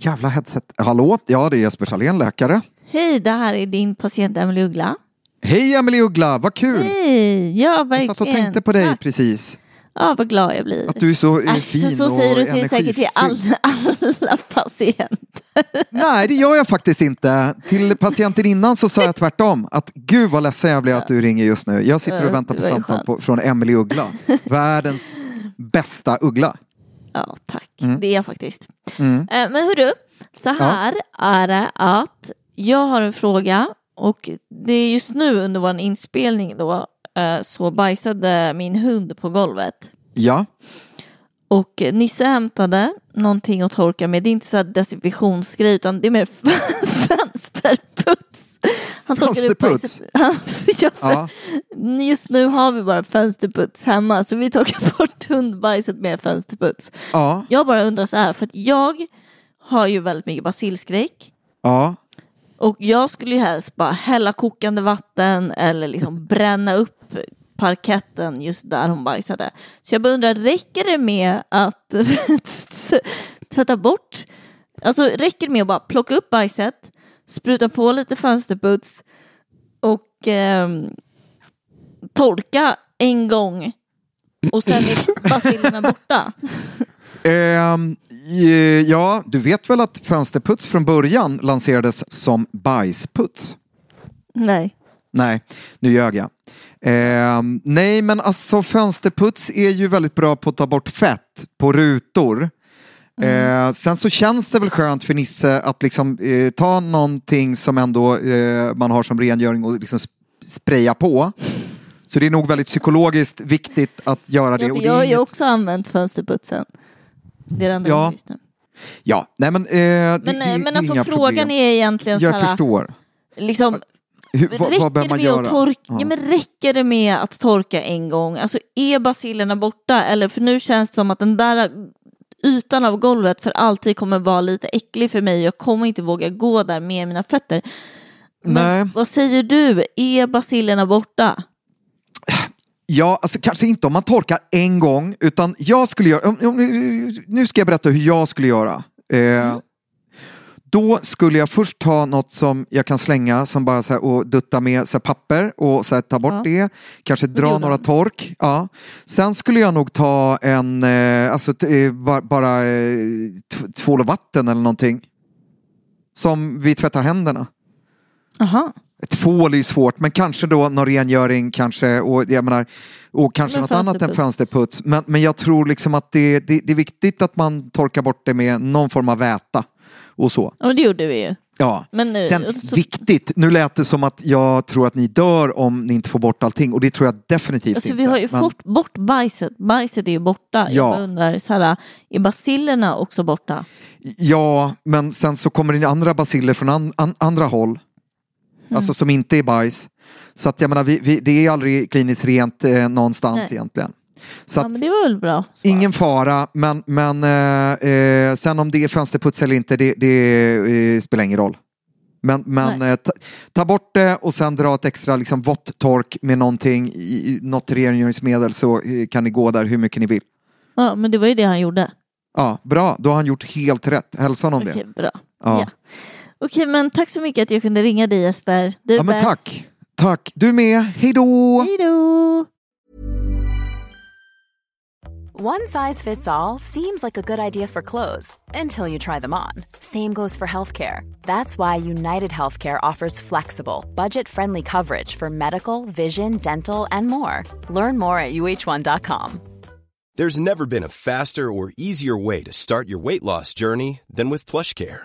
Jävla headset. Hallå? Ja, det är Jesper Salén, läkare. Hej, det här är din patient Emelie Uggla. Hej Emelie Uggla, vad kul! Hej, ja verkligen. Jag satt och tänkte på dig Tack. precis. Ja, vad glad jag blir. Att du är så Äsch, fin så och säger du till, säkert till alla, alla patienter. Nej, det gör jag faktiskt inte. Till patienten innan så sa jag tvärtom. Att gud vad ledsen jag blev att du ringer just nu. Jag sitter och Ja, väntar på samtal på, från Emelie Uggla. Världens bästa uggla. Ja, tack. Mm. Det är jag faktiskt. Eh, Men hörru, så här är det att jag har en fråga och det är just nu under vår inspelning då eh, så bajsade min hund på golvet. Ja, Och Nisse hämtade någonting att torka med. Det är inte så här desinfektionsgrej utan det är mer fönsterputs. Han Fönsterputs? Han- ja, Ja. Just nu har vi bara fönsterputs hemma så vi torkar bort hundbajset med fönsterputs. ja, Jag bara undrar så här för att jag har ju väldigt mycket basilskräck. ja. Och jag skulle ju helst bara hälla kokande vatten eller liksom bränna upp parketten just där hon bajsade. Så jag bara undrar, räcker det med att tvätta bort? Alltså räcker det med att bara plocka upp bajset, spruta på lite fönsterputs och ehm, torka en gång och sen är basilerna borta? Ehm, eh, ja, du vet väl att fönsterputs från början lanserades som bajsputs? Nej. Nej, nu ljög jag. Ehm, nej, men alltså fönsterputs är ju väldigt bra på att ta bort fett på rutor. Eh, sen så känns det väl skönt för Nisse att liksom eh, ta någonting som ändå eh, man har som rengöring och liksom sp- spraya på. Så det är nog väldigt psykologiskt viktigt att göra det. Alltså, och det jag har ju också använt fönsterputsen. Det är det enda Ja, jag just nu. Ja, nej men... Eh, det, Men, det, eh, det men är alltså frågan problem. är egentligen så Jag här, förstår. liksom, Hur, vad, räcker, vad bör det man med göra? att torka, Ja. ja. men räcker det med att torka en gång? Alltså är basilerna borta? Eller för nu känns det som att den där ytan av golvet för alltid kommer vara lite äcklig för mig. Jag kommer inte våga gå där med mina fötter. Men Nej. vad säger du? Är basilerna borta? Ja, alltså kanske inte om man torkar en gång, utan jag skulle göra, nu ska jag berätta hur jag skulle göra. Eh, Då skulle jag först ta något som jag kan slänga som bara så här, och dutta med så här, papper och så här, ta bort Ja. det. Kanske dra några tork. Ja. Sen skulle jag nog ta en, eh, alltså t- eh, ba- bara eh, t- tvål och vatten eller någonting. Som vi tvättar händerna. Aha. Tvål är ju svårt, men kanske då någon rengöring kanske och jag menar och kanske Men något annat än fönsterputs. Men, men jag tror liksom att det, det, det är viktigt att man torkar bort det med någon form av väta och så. Ja, det gjorde vi ju. Ja. Men, eh, Sen så- viktigt, nu lät det som att jag tror att ni dör om ni inte får bort allting och det tror jag definitivt Alltså, inte. vi har ju Men- fått bort bajset. Bajset är ju borta. Ja. Jag undrar, så här, är basilerna också borta? Ja, men sen så kommer det andra basiller från an, an, andra håll. Mm. Alltså som inte är bajs. Så att jag menar, vi, vi, det är aldrig kliniskt rent eh, någonstans Nej. egentligen. Så Ja, men det var väl bra. svar. ingen fara, men, men eh, eh, sen om det är fönsterputs eller inte, det, det eh, spelar ingen roll. Men, men eh, ta, ta bort det och sen dra ett extra liksom, vått tork med någonting, i, i- något rengöringsmedel så eh, kan ni gå där hur mycket ni vill. Ja, men det var ju det han gjorde. Ja, bra, då har han gjort helt rätt. Hälsa honom Okej, det. bra. Ja. Ja. Okej, men tack så mycket att jag kunde ringa dig Jesper. Du är Ja, men bäst. tack. Tack. Du med. Hej då! Hej då! One size fits all seems like a good idea for clothes until you try them on. Same goes for healthcare. That's why United Healthcare offers flexible, budget friendly coverage for medical, vision, dental, and more. Learn more at uh1.com. There's never been a faster or easier way to start your weight loss journey than with PlushCare.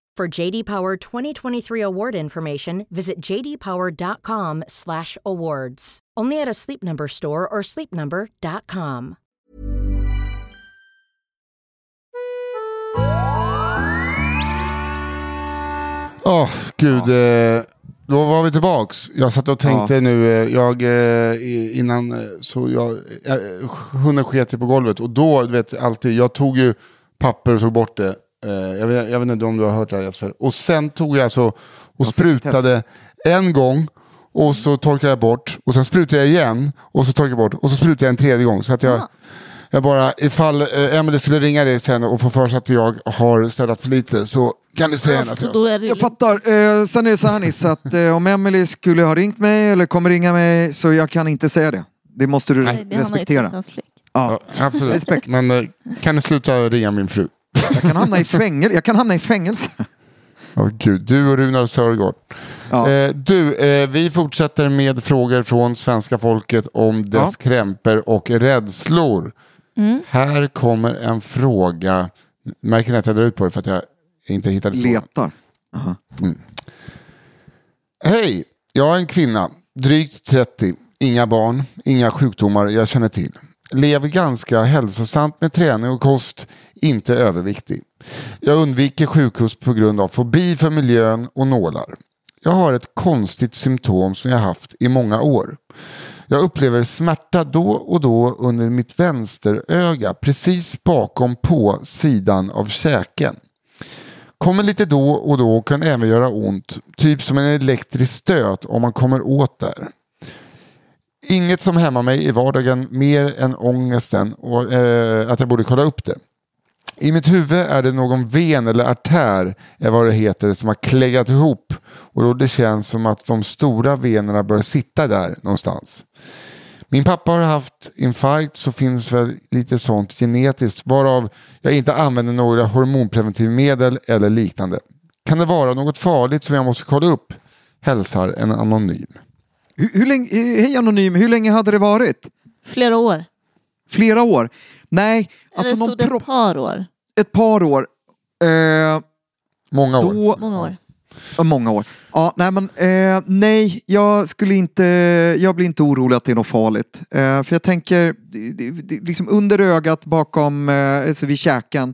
For JD Power 2023 award information, visit jdpower.com/awards. Only at a Sleep Number store or sleepnumber.com. Åh, gud. Eh, då var vi tillbaks. Jag satt och tänkte nu, eh, jag, eh, i- innan så jag, hunden sket på golvet. Och då, du vet, alltid, jag tog ju papper och tog bort det. Eh, jag, vet, jag vet inte om du har hört det här Jesper. Och sen tog jag så och sprutade en gång. Och så torkade jag bort. Och sen sprutade jag igen. Och så torkade jag bort. Och så sprutade jag en tredje gång. Så att jag... Jag bara, ifall eh, Emelie skulle ringa dig sen och få för sig att jag har städat för lite så kan du säga henne till oss. det Jag fattar. Eh, sen är det så här Nisse, att eh, om Emily skulle ha ringt mig eller kommer ringa mig så jag kan inte säga det. Det måste du Nej, det respektera. tystnadsplikt. Ja. Ja, absolut. Respekt. Men eh, kan du sluta ringa min fru? Jag, kan hamna i fängel- jag kan hamna i fängelse. Åh gud, du och Runar Sörgård. Ja. Eh, du, eh, vi fortsätter med frågor från svenska folket om dess Ja. krämpor och rädslor. Här kommer en fråga. Märker ni att jag drar ut på det för att jag inte hittade frågan? Letar. Aha. Hej, jag är en kvinna, drygt 30, inga barn, inga sjukdomar jag känner till. Lever ganska hälsosamt med träning och kost, inte överviktig. Jag undviker sjukhus på grund av fobi för miljön och nålar. Jag har ett konstigt symptom som jag haft i många år. Jag upplever smärta då och då under mitt vänsteröga precis bakom på sidan av käken. Kommer lite då och då och kan även göra ont, typ som en elektrisk stöt om man kommer åt där. Inget som hämmar mig i vardagen mer än ångesten och eh, att jag borde kolla upp det. I mitt huvud är det någon ven eller artär, är vad det heter, som har kläggat ihop och då det känns som att de stora venerna bör sitta där någonstans. Min pappa har haft infarkt så finns väl lite sånt genetiskt varav jag inte använder några hormonpreventivmedel eller liknande. Kan det vara något farligt som jag måste kolla upp? Hälsar en anonym. Hur, hur länge, eh, hej Anonym, hur länge hade det varit? Flera år. Flera år? Nej, alltså Eller någon stod det propp- ett par år? Ett par år. Eh, Många år. då, Många år. Ja, många år. Ja, nej, men, eh, nej, jag skulle inte, jag blir inte orolig att det är något farligt. Eh, för jag tänker, det, det, det, liksom under ögat bakom, eh, alltså vid käken.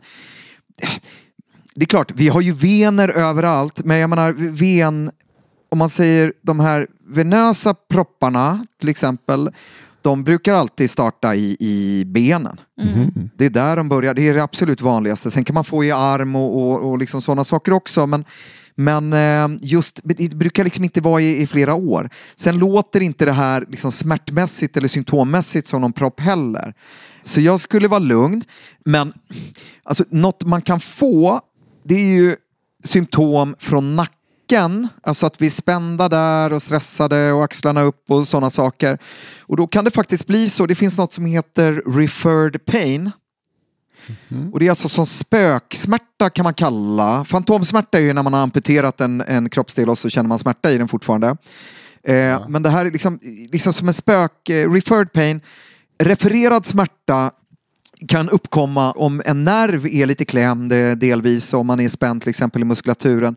Det är klart, vi har ju vener överallt, men jag menar ven, om man säger de här venösa propparna till exempel, de brukar alltid starta i, i benen. Det är där de börjar, det är det absolut vanligaste. Sen kan man få i arm och, och, och liksom sådana saker också. Men, men eh, just, det brukar liksom inte vara i, i flera år. Sen låter inte det här liksom smärtmässigt eller symptommässigt som någon propp heller. Så jag skulle vara lugn. Men alltså, något man kan få, det är ju symptom från nacken. Alltså att vi är spända där och stressade och axlarna upp och sådana saker. Och då kan det faktiskt bli så. Det finns något som heter referred pain. Och det är alltså som spöksmärta kan man kalla. Fantomsmärta är ju när man har amputerat en, en kroppsdel och så känner man smärta i den fortfarande. Eh, Men det här är liksom, liksom som en spök, eh, referred pain, refererad smärta kan uppkomma om en nerv är lite klämd eh, delvis, om man är spänd till exempel i muskulaturen.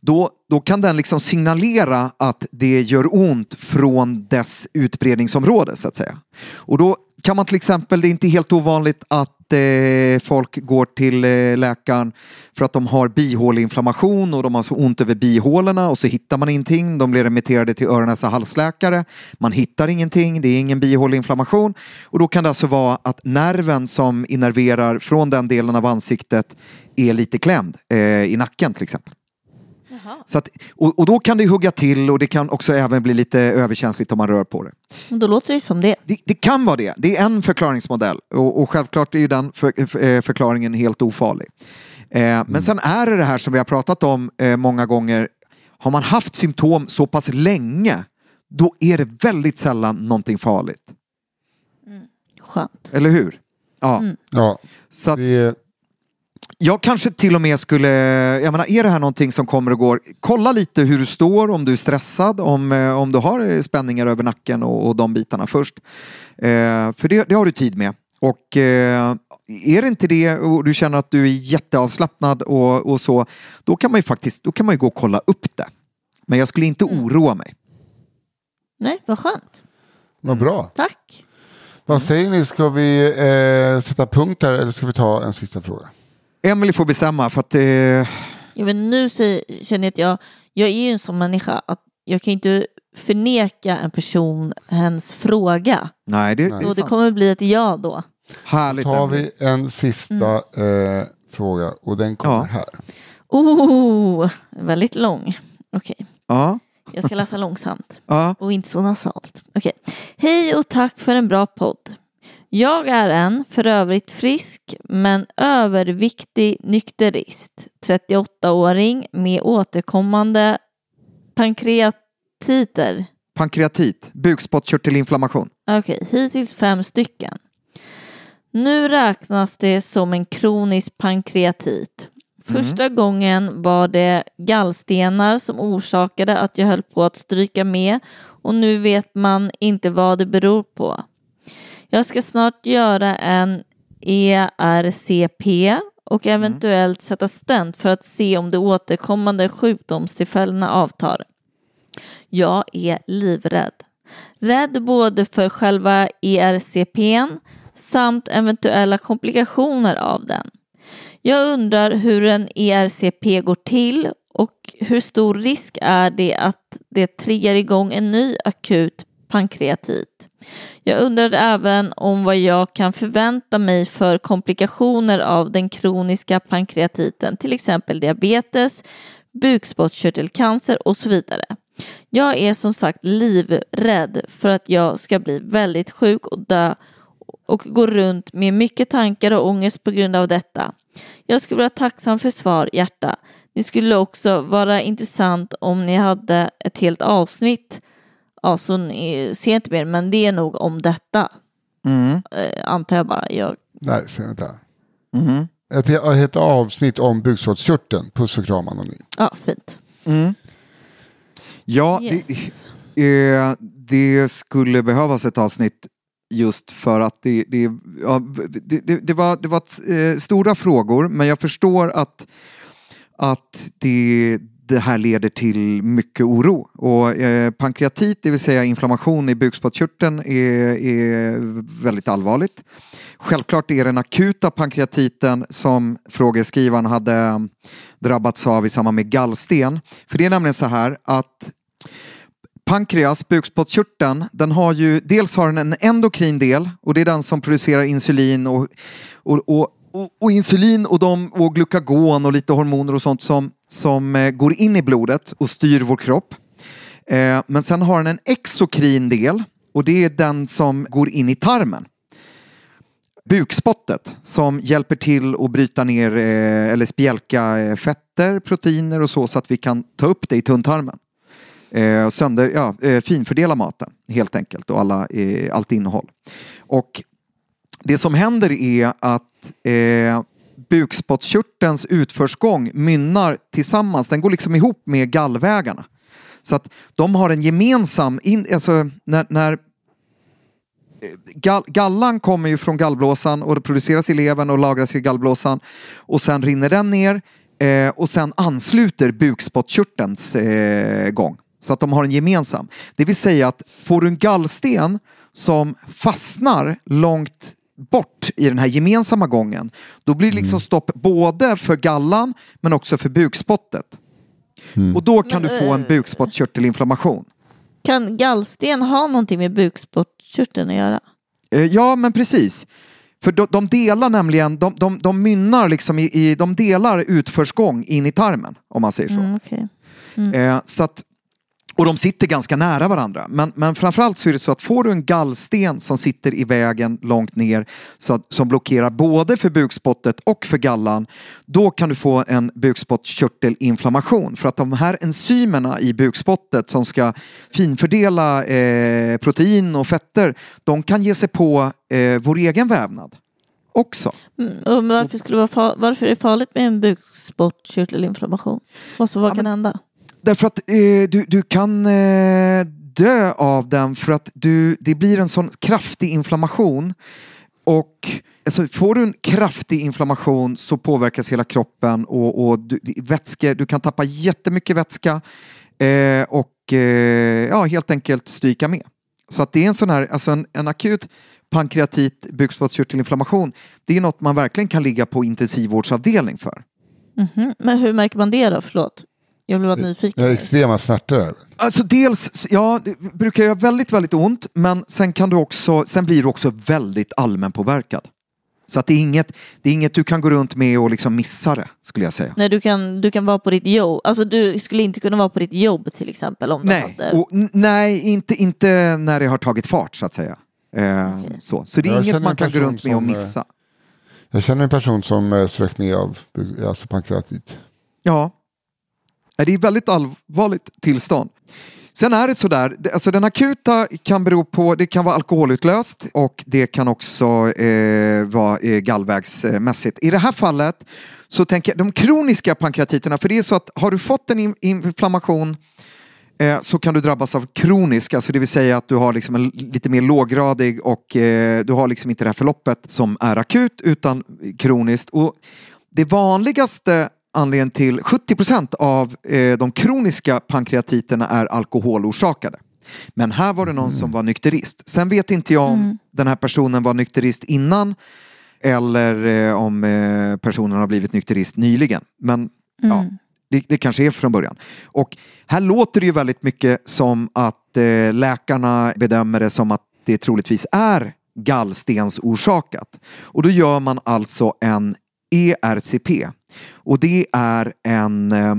Då, då kan den liksom signalera att det gör ont från dess utbredningsområde så att säga. Och då kan man till exempel, det är inte helt ovanligt att eh, folk går till eh, läkaren för att de har bihåleinflammation och de har så ont över bihålorna och så hittar man ingenting. De blir remitterade till öron näsa halsläkare. Man hittar ingenting, det är ingen bihåleinflammation och då kan det alltså vara att nerven som innerverar från den delen av ansiktet är lite klämd eh, i nacken till exempel. Så att, och, och då kan det hugga till och det kan också även bli lite överkänsligt om man rör på det. Men Då låter det som det. Det, det kan vara det. Det är en förklaringsmodell och, och självklart är ju den för, för, eh, förklaringen helt ofarlig. Eh, Men sen är det det här som vi har pratat om eh, många gånger. Har man haft symptom så pass länge, då är det väldigt sällan någonting farligt. Skönt. Eller hur? Ja. Ja, Så att, det, jag kanske till och med skulle, jag menar, är det här någonting som kommer och går, kolla lite hur du står, om du är stressad, om, eh, om du har eh, spänningar över nacken och, och de bitarna först. Eh, för det, det har du tid med. Och eh, är det inte det och du känner att du är jätteavslappnad och, och så, då kan man ju faktiskt, då kan man ju gå och kolla upp det. Men jag skulle inte oroa mig. Nej, vad skönt. vad bra. Tack. Vad säger ni, ska vi eh, sätta punkt här eller ska vi ta en sista fråga? Emily får bestämma för att eh, Ja, men nu känner jag att jag, jag är ju en sån människa att jag kan inte förneka en person hens fråga. nej, det, det Så det kommer bli ett ja då. Härligt. tar Emily. vi en sista eh, fråga och den kommer Ja. här. Oh, väldigt lång. Okej, Ja, jag ska läsa långsamt. ja. och inte så nasalt. Okej. Hej och tack för en bra podd. Jag är en, för övrigt frisk, men överviktig nykterist. 38-åring med återkommande pankreatiter. Pankreatit, bukspottkörtelinflammation. Okej, hittills fem stycken. Nu räknas det som en kronisk pankreatit. Första gången var det gallstenar som orsakade att jag höll på att stryka med och nu vet man inte vad det beror på. Jag ska snart göra en ERCP och eventuellt sätta stent för att se om de återkommande sjukdomstillfällena avtar. Jag är livrädd. Rädd både för själva ERCPn samt eventuella komplikationer av den. Jag undrar hur en ERCP går till och hur stor risk är det att det triggar igång en ny akut pankreatit. Jag undrar även om vad jag kan förvänta mig för komplikationer av den kroniska pankreatiten, till exempel diabetes, bukspottkörtelcancer och så vidare. Jag är som sagt livrädd för att jag ska bli väldigt sjuk och dö och gå runt med mycket tankar och ångest på grund av detta. Jag skulle vara tacksam för svar, hjärta. Det skulle också vara intressant om ni hade ett helt avsnitt, ja, så ni ser inte mer, men det är nog om detta, Mm. eh, antar jag bara. Jag, Nej, se vänta. Mhm. Ett, ett avsnitt om bukspottkörteln. Puss och kram anonym. ja, fint. Mm. Ja, Yes. det, eh, det skulle behövas ett avsnitt just för att det, det, ja, det, det, det var, det var eh, stora frågor men jag förstår att, att det, det här leder till mycket oro. Och eh, pankreatit, det vill säga inflammation i bukspottkörteln, är, är väldigt allvarligt. Självklart är den akuta pankreatiten som frågeskrivaren hade mm, drabbats av i samband med gallsten. För det är nämligen så här att pankreas, bukspottkörteln, den har ju, dels har den en endokrin del och det är den som producerar insulin och, och, och, och, och insulin och, de, och glukagon och lite hormoner och sånt som, som eh, går in i blodet och styr vår kropp. Eh, men sen har den en exokrin del och det är den som går in i tarmen bukspottet som hjälper till att bryta ner eh, eller spjälka eh, fetter, proteiner och så så att vi kan ta upp det i tunntarmen. Eh, sönder, ja, eh, finfördela maten helt enkelt och alla, eh, allt innehåll. Och det som händer är att eh, bukspottkörtelns utförsgång mynnar tillsammans, den går liksom ihop med gallvägarna. Så att de har en gemensam, in, alltså när, när eh, Gall, gallan kommer ju från gallblåsan och det produceras i levern och lagras i gallblåsan och sen rinner den ner eh, och sen ansluter bukspottkörtelns eh, gång. Så att de har en gemensam. Det vill säga att får du en gallsten som fastnar långt bort i den här gemensamma gången, då blir det liksom stopp både för gallan men också för bukspottet. Och då kan Men, du få en eh, bukspottkörtelinflammation. Kan gallsten ha någonting med bukspottkörteln att göra? Eh, Ja, men precis. För de, de delar nämligen, de, de, de mynnar liksom i, i, de delar utförsgång in i tarmen, om man säger så. Mm, okej. Eh, så att, och de sitter ganska nära varandra. Men, men framförallt så är det så att får du en gallsten som sitter i vägen långt ner så att, som blockerar både för bukspottet och för gallan, då kan du få en bukspottkörtelinflammation. För att de här enzymerna i bukspottet som ska finfördela eh, protein och fetter, de kan ge sig på eh, vår egen vävnad också. Mm, och varför, skulle det vara fa- varför är det farligt med en bukspottkörtelinflammation? Vad, så, vad Ja, kan men- hända? Därför att eh, du, du kan eh, dö av den för att du, det blir en sån kraftig inflammation. Och alltså, får du en kraftig inflammation så påverkas hela kroppen och, och du, vätske, du kan tappa jättemycket vätska eh, och eh, ja, helt enkelt stryka med. Så att det är en sån här, alltså en, en akut pankreatit bukspottkörtelinflammation, det är något man verkligen kan ligga på intensivvårdsavdelning för. Mhm. Men hur märker man det då? Förlåt. Jag blev bara Jag nyfiken. har extrema smärtor. Alltså dels, ja, det brukar göra väldigt, väldigt ont, men sen kan du också, sen blir du också väldigt allmänpåverkad. Så att det är inget, det är inget du kan gå runt med och liksom missa det, skulle jag säga. Nej, du kan, du kan vara på ditt jobb. Alltså du skulle inte kunna vara på ditt jobb till exempel. Om Nej, hade... och, nej inte, inte när det har tagit fart så att säga. Eh, Okej. så. så det är Jag inget man kan gå runt med och som, eh, missa. Jag känner en person som eh, strök med av bu- alltså pankreatit. Ja. Det är väldigt allvarligt tillstånd. Sen är det sådär, alltså den akuta kan bero på, det kan vara alkoholutlöst och det kan också eh, vara eh, gallvägsmässigt. I det här fallet så tänker jag, de kroniska pankreatiterna, för det är så att har du fått en inflammation eh, så kan du drabbas av kronisk, alltså det vill säga att du har liksom en lite mer låggradig och eh, du har liksom inte det här förloppet som är akut utan kroniskt. Och det vanligaste anledningen till 70 procent av eh, de kroniska pankreatiterna är alkoholorsakade. Men här var det någon som var nykterist. Sen vet inte jag om den här personen var nykterist innan eller eh, om eh, personen har blivit nykterist nyligen. Men ja, det, det kanske är från början. Och här låter det ju väldigt mycket som att eh, läkarna bedömer det som att det troligtvis är gallstensorsakat. Och då gör man alltså en ERCP. Och det är en, eh,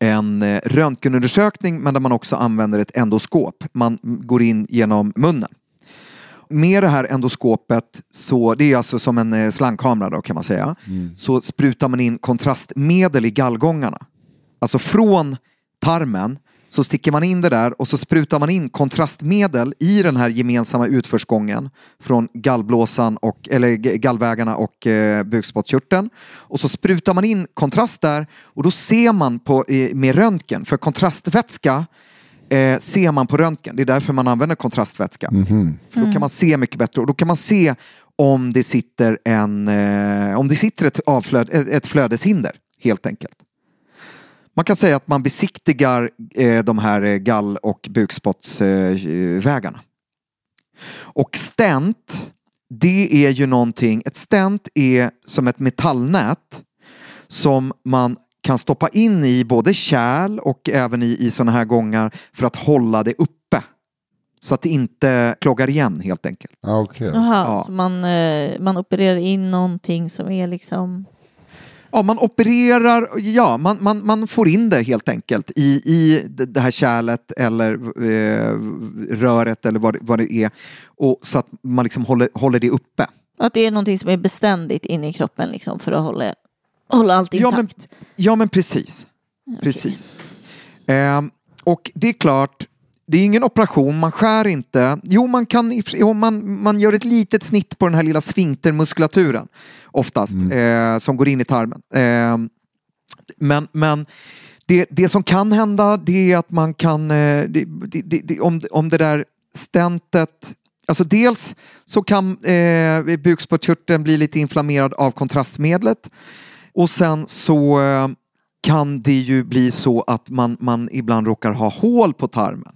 en eh, röntgenundersökning men där man också använder ett endoskop. Man går in genom munnen. Med det här endoskopet, så, det är alltså som en eh, slangkamera då kan man säga, så sprutar man in kontrastmedel i gallgångarna. Alltså från tarmen så sticker man in det där och så sprutar man in kontrastmedel i den här gemensamma utförsgången från gallblåsan och, eller gallvägarna och eh, bukspottkörteln. Och så sprutar man in kontrast där och då ser man på, eh, med röntgen, för kontrastvätska eh, ser man på röntgen. Det är därför man använder kontrastvätska. För då kan man se mycket bättre och då kan man se om det sitter, en, eh, om det sitter ett, avflöd, ett flödeshinder helt enkelt. Man kan säga att man besiktigar eh, de här eh, gall och bukspottsvägarna. och stent, det är ju någonting, ett stent är som ett metallnät som man kan stoppa in i både kärl och även i, i sådana här gångar för att hålla det uppe. Så att det inte kloggar igen helt enkelt. Ja, okej. Jaha, Ja. så man, eh, man opererar in någonting som är liksom... Ja, man opererar, ja, man, man, man får in det helt enkelt i, i det här kärlet eller eh, röret eller vad, vad det är. Och så att man liksom håller, håller det uppe. Att det är någonting som är beständigt inne i kroppen liksom för att hålla, hålla allt Ja, men- intakt. Ja, men precis. Precis. Ehm, och det är klart, det är ingen operation, man skär inte. Jo, man, kan, jo, man, man gör ett litet snitt på den här lilla sfinktermuskulaturen oftast, eh, som går in i tarmen. Ehm, men, men det, det som kan hända det är att man kan, eh, det, det, det, om, om det där stentet Alltså dels så kan eh, bukspottkörteln bli lite inflammerad av kontrastmedlet och sen så eh, kan det ju bli så att man, man ibland råkar ha hål på tarmen.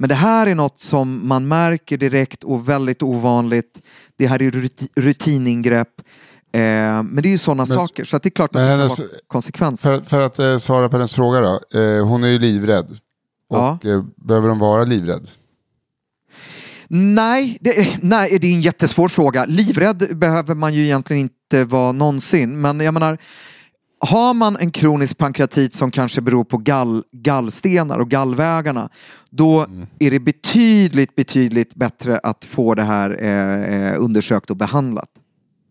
Men det här är något som man märker direkt och väldigt ovanligt. Det här är rutiningrepp. Eh, men det är ju sådana saker, så att det är klart att det kan vara konsekvenser. För, för att eh, svara på hennes fråga då. Eh, hon är ju livrädd. Och ja. Eh, behöver hon vara livrädd? Nej det, nej, det är en jättesvår fråga. Livrädd behöver man ju egentligen inte vara någonsin. Men jag menar, har man en kronisk pankreatit som kanske beror på gall, gallstenar och gallvägarna, då mm. är det betydligt, betydligt bättre att få det här eh, eh undersökt och behandlat.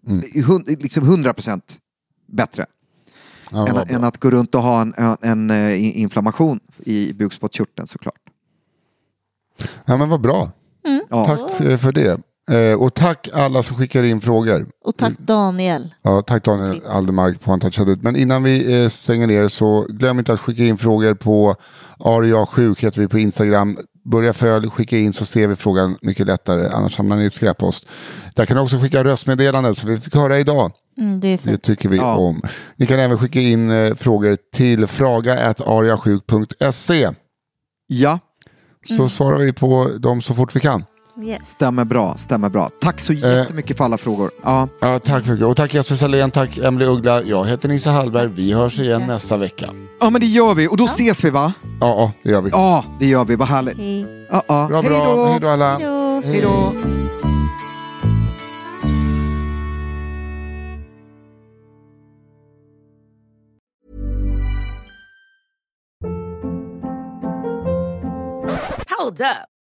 Mm. Hund, liksom 100 procent bättre. Ja, än, än, att gå runt och ha en, en, en eh, inflammation i bukspottkörteln såklart. Ja men vad bra. Mm. Tack eh, för det. Eh, och tack alla som skickar in frågor. Och tack Daniel. Ja, tack Daniel Aldermark på Untouched. Men innan vi eh, stänger ner så glöm inte att skicka in frågor på Aria sjuk heter vi på Instagram. Börja följ, skicka in så ser vi frågan mycket lättare. Annars hamnar ni i skräppost. Där kan ni också skicka röstmeddelanden som vi fick höra idag. Mm, det, det, tycker vi ja. om. Ni kan även skicka in eh, frågor till fraga.ariasjuk.se. Ja. Så mm. svarar vi på dem så fort vi kan. Yes. Stämmer bra, stämmer bra. Tack så eh. jättemycket eh, för alla frågor. Ja. ja tack för det. Och tack Jesper Salén, tack Emelie Uggla. Jag heter Nisse Hallberg. Vi hörs igen nästa vecka. Ja men det gör vi och då ja. ses vi va? Ja, det gör vi. Ja, det gör vi. Vad härligt. Hej. Ja, ja. Bra, bra. Hej då. Hej då alla. Hej då. Hold up.